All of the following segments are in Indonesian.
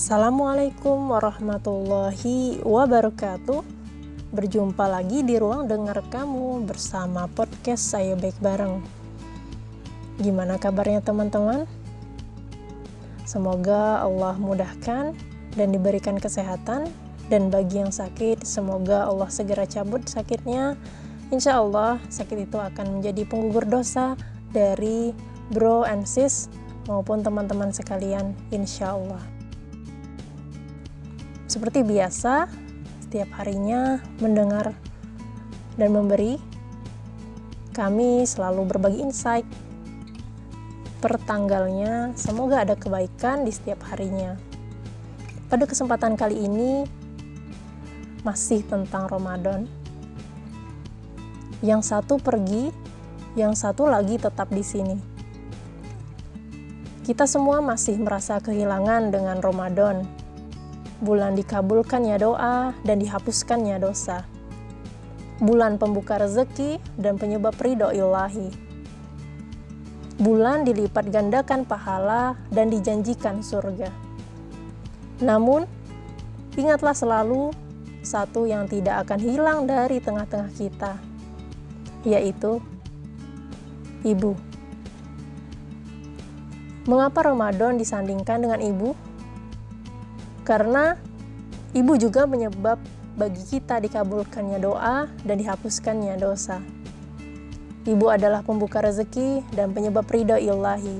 Assalamualaikum warahmatullahi wabarakatuh. Berjumpa lagi di ruang dengar kamu bersama podcast saya baik bareng. Gimana kabarnya teman-teman? Semoga Allah mudahkan dan diberikan kesehatan dan bagi yang sakit semoga Allah segera cabut sakitnya. Insya Allah sakit itu akan menjadi penggugur dosa dari bro and sis maupun teman-teman sekalian insya Allah. Seperti biasa, setiap harinya mendengar dan memberi, kami selalu berbagi insight per tanggalnya. Semoga ada kebaikan di setiap harinya. Pada kesempatan kali ini, masih tentang Ramadan. Yang satu pergi, yang satu lagi tetap di sini. Kita semua masih merasa kehilangan dengan Ramadan bulan dikabulkannya doa dan dihapuskannya dosa. Bulan pembuka rezeki dan penyebab ridho ilahi. Bulan dilipat gandakan pahala dan dijanjikan surga. Namun, ingatlah selalu satu yang tidak akan hilang dari tengah-tengah kita, yaitu ibu. Mengapa Ramadan disandingkan dengan ibu? Karena ibu juga menyebab bagi kita dikabulkannya doa dan dihapuskannya dosa. Ibu adalah pembuka rezeki dan penyebab ridho ilahi.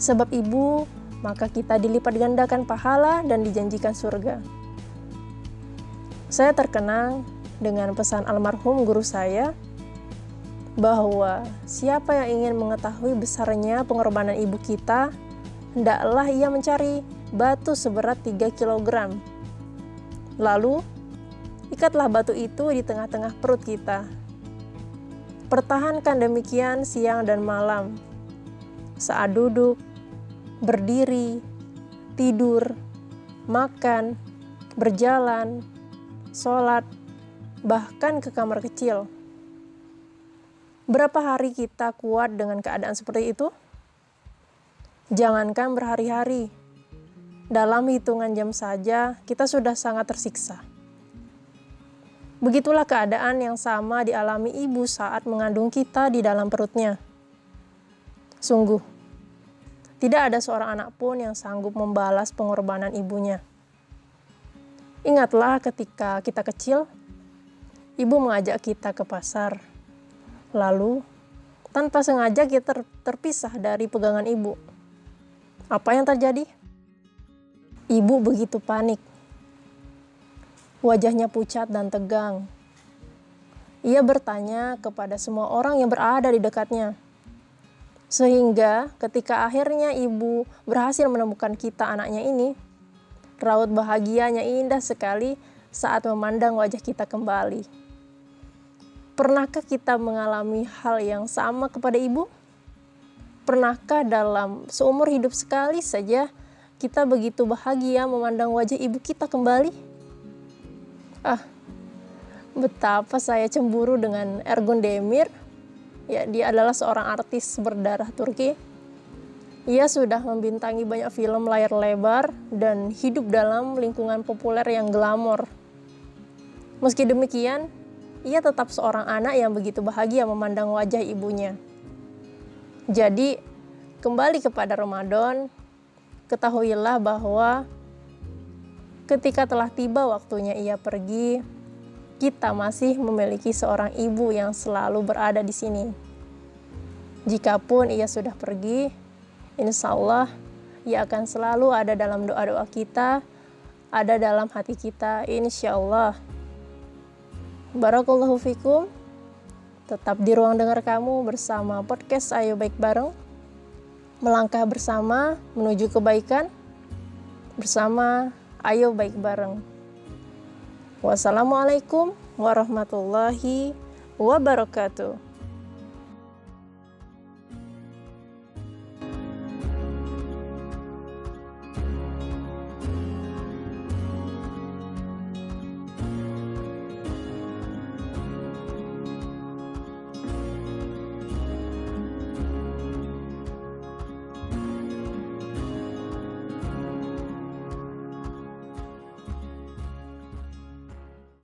Sebab ibu, maka kita dilipat gandakan pahala dan dijanjikan surga. Saya terkenang dengan pesan almarhum guru saya bahwa siapa yang ingin mengetahui besarnya pengorbanan ibu kita, hendaklah ia mencari batu seberat 3 kg. Lalu, ikatlah batu itu di tengah-tengah perut kita. Pertahankan demikian siang dan malam. Saat duduk, berdiri, tidur, makan, berjalan, sholat, bahkan ke kamar kecil. Berapa hari kita kuat dengan keadaan seperti itu? Jangankan berhari-hari, dalam hitungan jam saja kita sudah sangat tersiksa. Begitulah keadaan yang sama dialami ibu saat mengandung kita di dalam perutnya. Sungguh, tidak ada seorang anak pun yang sanggup membalas pengorbanan ibunya. Ingatlah ketika kita kecil, ibu mengajak kita ke pasar. Lalu, tanpa sengaja kita terpisah dari pegangan ibu. Apa yang terjadi? Ibu begitu panik. Wajahnya pucat dan tegang. Ia bertanya kepada semua orang yang berada di dekatnya. Sehingga ketika akhirnya ibu berhasil menemukan kita anaknya ini, raut bahagianya indah sekali saat memandang wajah kita kembali. Pernahkah kita mengalami hal yang sama kepada ibu? Pernahkah dalam seumur hidup sekali saja kita begitu bahagia memandang wajah ibu kita kembali. Ah, betapa saya cemburu dengan Ergun Demir. Ya, dia adalah seorang artis berdarah Turki. Ia sudah membintangi banyak film layar lebar dan hidup dalam lingkungan populer yang glamor. Meski demikian, ia tetap seorang anak yang begitu bahagia memandang wajah ibunya. Jadi, kembali kepada Ramadan, ketahuilah bahwa ketika telah tiba waktunya ia pergi, kita masih memiliki seorang ibu yang selalu berada di sini. Jikapun ia sudah pergi, insya Allah ia akan selalu ada dalam doa-doa kita, ada dalam hati kita, insya Allah. Barakallahu fikum. Tetap di ruang dengar kamu bersama podcast Ayo Baik Bareng melangkah bersama menuju kebaikan bersama ayo baik bareng. Wassalamualaikum warahmatullahi wabarakatuh.